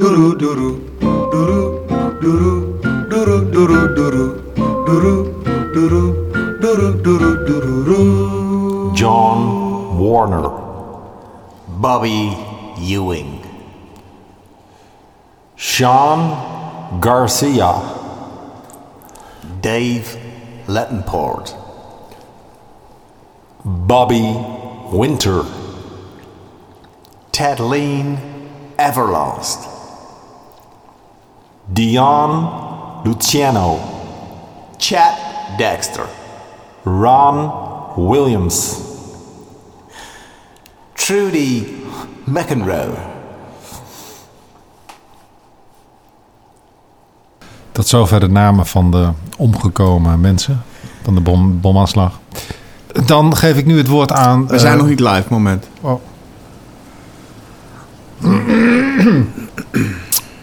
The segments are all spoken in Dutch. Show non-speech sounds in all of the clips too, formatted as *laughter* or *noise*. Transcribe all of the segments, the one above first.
doo doo doo doo doo doo doo doo doo doo doo John Warner. Bobby Ewing. Sean Garcia. Dave Lettenport Bobby Winter. Ted Tedline Everlast. Dion Luciano. Chad Dexter. Ron Williams. Trudy McEnroe. Tot zover de namen van de omgekomen mensen van de bom, bomaanslag. Dan geef ik nu het woord aan. We zijn eh, nog niet live, moment. Oh.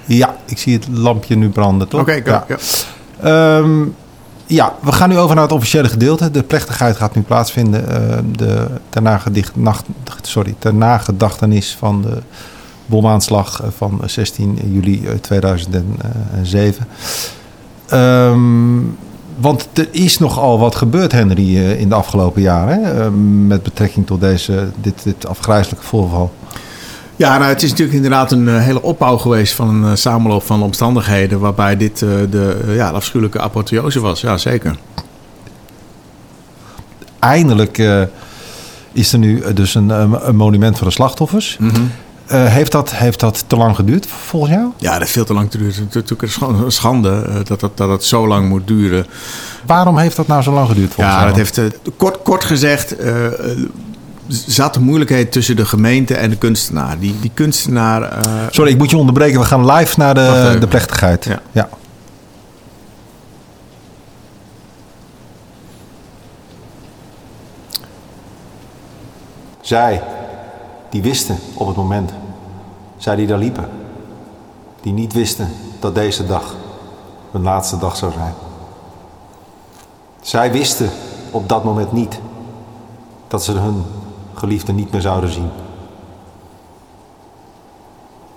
Ja, ik zie het lampje nu branden, toch? Oké, go, ja. ja. Ehm, ja, we gaan nu over naar het officiële gedeelte. De plechtigheid gaat nu plaatsvinden. eh, de, ter, nagedicht, nacht, sorry, ter nagedachtenis van de bomaanslag eh, van 16 juli eh, 2007. Ehm, want er is nogal wat gebeurd, Henry, eh, in de afgelopen jaren. Hè? eh, met betrekking tot deze, dit, dit afgrijzelijke voorval. Ja, nou, het is natuurlijk inderdaad een eh, hele opbouw geweest van een eh, samenloop van omstandigheden. waarbij dit eh, de, ja, de afschuwelijke apotheose was. Ja, zeker. Eindelijk is er nu dus een, een monument voor de slachtoffers. Eh, heeft, dat, heeft dat te lang geduurd volgens jou? Ja, dat heeft veel te lang geduurd. Het is natuurlijk een scha- een schande dat, dat, dat het zo lang moet duren. Waarom heeft dat nou zo lang geduurd volgens Ja, jou? dat heeft, kort, kort gezegd, zat een moeilijkheid tussen de gemeente en de kunstenaar. Die, die kunstenaar... eh, Sorry, ik moet je onderbreken. We gaan live naar de, de plechtigheid. Ja. ja. Zij, die wisten op het moment. Zij die daar liepen. Die niet wisten dat deze dag hun laatste dag zou zijn. Zij wisten op dat moment niet dat ze hun geliefde niet meer zouden zien.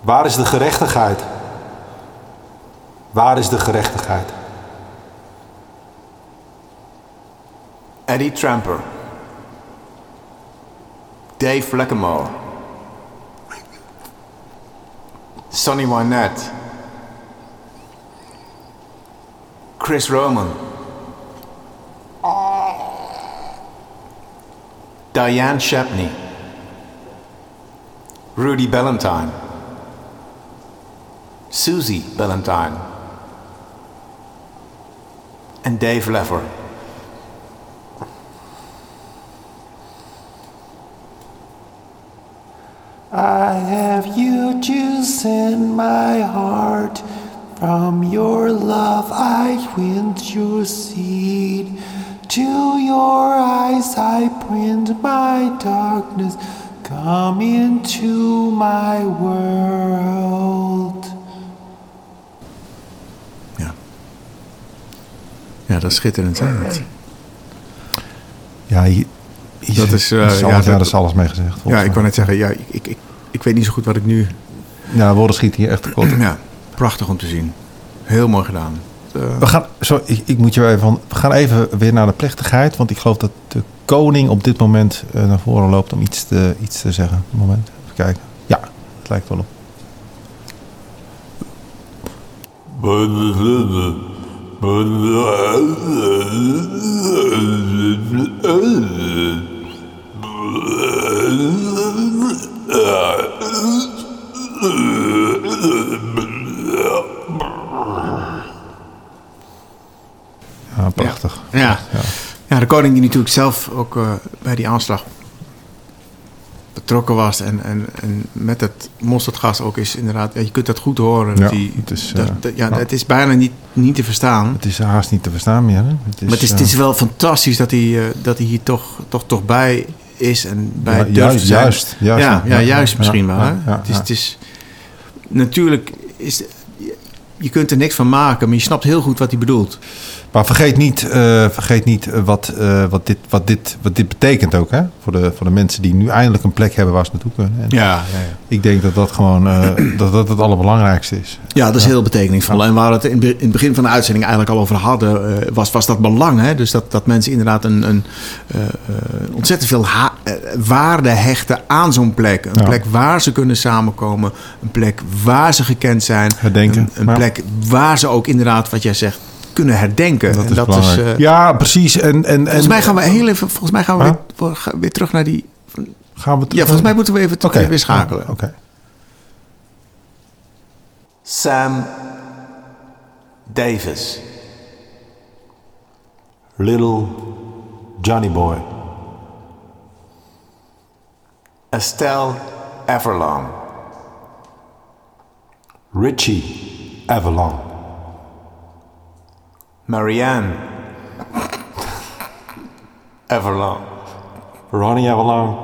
Waar is de gerechtigheid? Waar is de gerechtigheid? Eddie Tramper. Dave Leckamore. Sonny Wynette. Chris Roman. Diane Shepney. Rudy Ballantine. Susie Ballantine. and Dave Lever. I have you juice in my heart. From your love I quench your seed. To your eyes I print my darkness. Come into my world. ja. ja, dat is schitterend. Hè? Ja, hier, hier Dat is, eh, alles, ja, ja, dat- is alles mee gezegd. Ja, ik kan net zeggen, ja, ik, ik, ik, ik weet niet zo goed wat ik nu... Ja, woorden schieten hier echt tekort. Ja, prachtig om te zien. Heel mooi gedaan. Eh, We gaan, sorry, ik, ik moet je even, van- we gaan even weer naar de plechtigheid. Want ik geloof dat de koning op dit moment eh, naar voren loopt om iets te, iets te zeggen. Een moment, even kijken. Ja, het lijkt wel op. Ja, prachtig. Ja. Ja. de koning die natuurlijk zelf ook eh, bij die aanslag betrokken was. En, en, en met het mosterdgas ook is inderdaad... ja, je kunt dat goed horen. Ja, die, het is, dat- eh, dat- ja, het is bijna niet, niet te verstaan. Het is haast niet te verstaan meer. Hè? Het is, maar het is, eh, het is wel fantastisch dat hij, eh, dat hij hier toch, toch, toch bij is en bij Ja, durft juist, zijn. juist, juist, ja, ja, juist misschien wel. Hè? het is, het is, natuurlijk is... je kunt er niks van maken, maar je snapt heel goed wat hij bedoelt. Maar vergeet niet, eh, vergeet niet eh, wat, eh, wat, dit, wat, dit, wat dit betekent ook. Hè? Voor, de, voor de mensen die nu eindelijk een plek hebben waar ze naartoe kunnen. En Ja, ja, ja. Ik denk dat dat gewoon eh, dat dat het allerbelangrijkste is. Ja, dat is heel betekenisvol. En waar we het in, in het begin van de uitzending eigenlijk al over hadden, eh, was, was dat belang. Hè? Dus dat, dat mensen inderdaad een, een, eh, eh, ontzettend veel waarde hechten aan zo'n plek. Een Ja. plek waar ze kunnen samenkomen. Een plek waar ze gekend zijn. Herdenken. Een, een Ja. plek waar ze ook inderdaad, wat jij zegt, kunnen herdenken. Dat En is belangrijk. eh, ja, precies. En, en, Volgens en, mij gaan we heel even, volgens mij gaan we Huh? weer, weer terug naar die. gaan we Ja, volgens mij moeten we even Oké. weer schakelen. Oké. Sam Davis. Little Johnny Boy. Estelle Everlong. Richie Avalon. Marianne Everlong. Ronnie Avalon.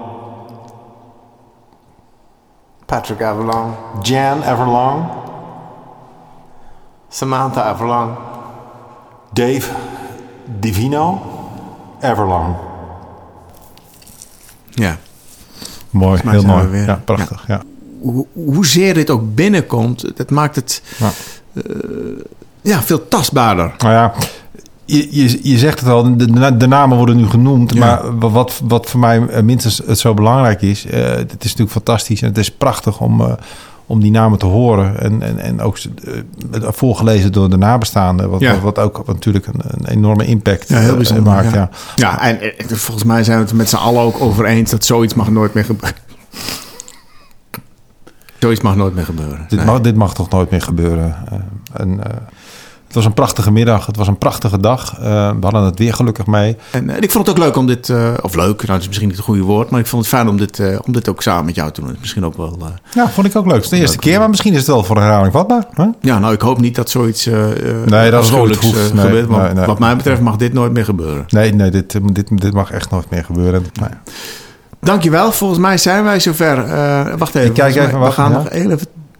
Patrick Everlong. Jan Everlong. Samantha Everlong. Dave Divino Everlong. Ja. Mooi, heel mooi. weer. Ja, prachtig. Ja. Hoe, hoezeer dit ook binnenkomt, dat maakt het Ja. eh, ja, veel tastbaarder. Nou ja, je, je, je zegt het al, de, de, namen worden nu genoemd. Ja. Maar wa- wat, wat voor mij eh, minstens het zo belangrijk is... eh, het is natuurlijk fantastisch en het is prachtig om, eh, om die namen te horen. En, en, en ook voorgelezen door de nabestaanden. Wat, Ja. wat, wat ook natuurlijk een, een enorme impact Ja, heel bijzonder. maakt. ja. Ja. En volgens mij zijn we het met z'n allen ook over eens dat zoiets mag nooit meer gebeuren. Zoiets mag nooit meer gebeuren. Dit, Nee. mag, dit mag toch nooit meer gebeuren. En, was een prachtige middag. Het was een prachtige dag. Eh, we hadden het weer gelukkig mee. En, eh, ik vond het ook leuk om dit, eh, of leuk, nou dat is misschien niet het goede woord, maar ik vond het fijn om dit, om dit ook samen met jou te doen. Het is Misschien ook wel. Ja, vond ik ook leuk. Het is de eerste keer, maar misschien is het wel voor herhaling vatbaar. Ja, nou, ik hoop niet dat zoiets. Nee, dat is nooit Nee, gebeurt. nee, nee. Wat mij betreft mag dit nooit meer gebeuren. Nee, nee dit, dit, dit mag echt nooit meer gebeuren. Ja. Dankjewel. Volgens mij zijn wij zover. Wacht even. Ik kijk mij- even, We gaan ja. nog even.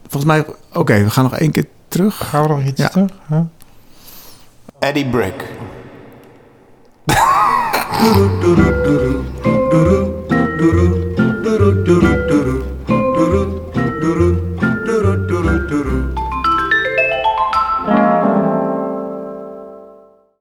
Volgens mij. Oké, we gaan nog één keer terug. Gaan we nog iets Ja. terug? Huh? Eddie Brick. *laughs*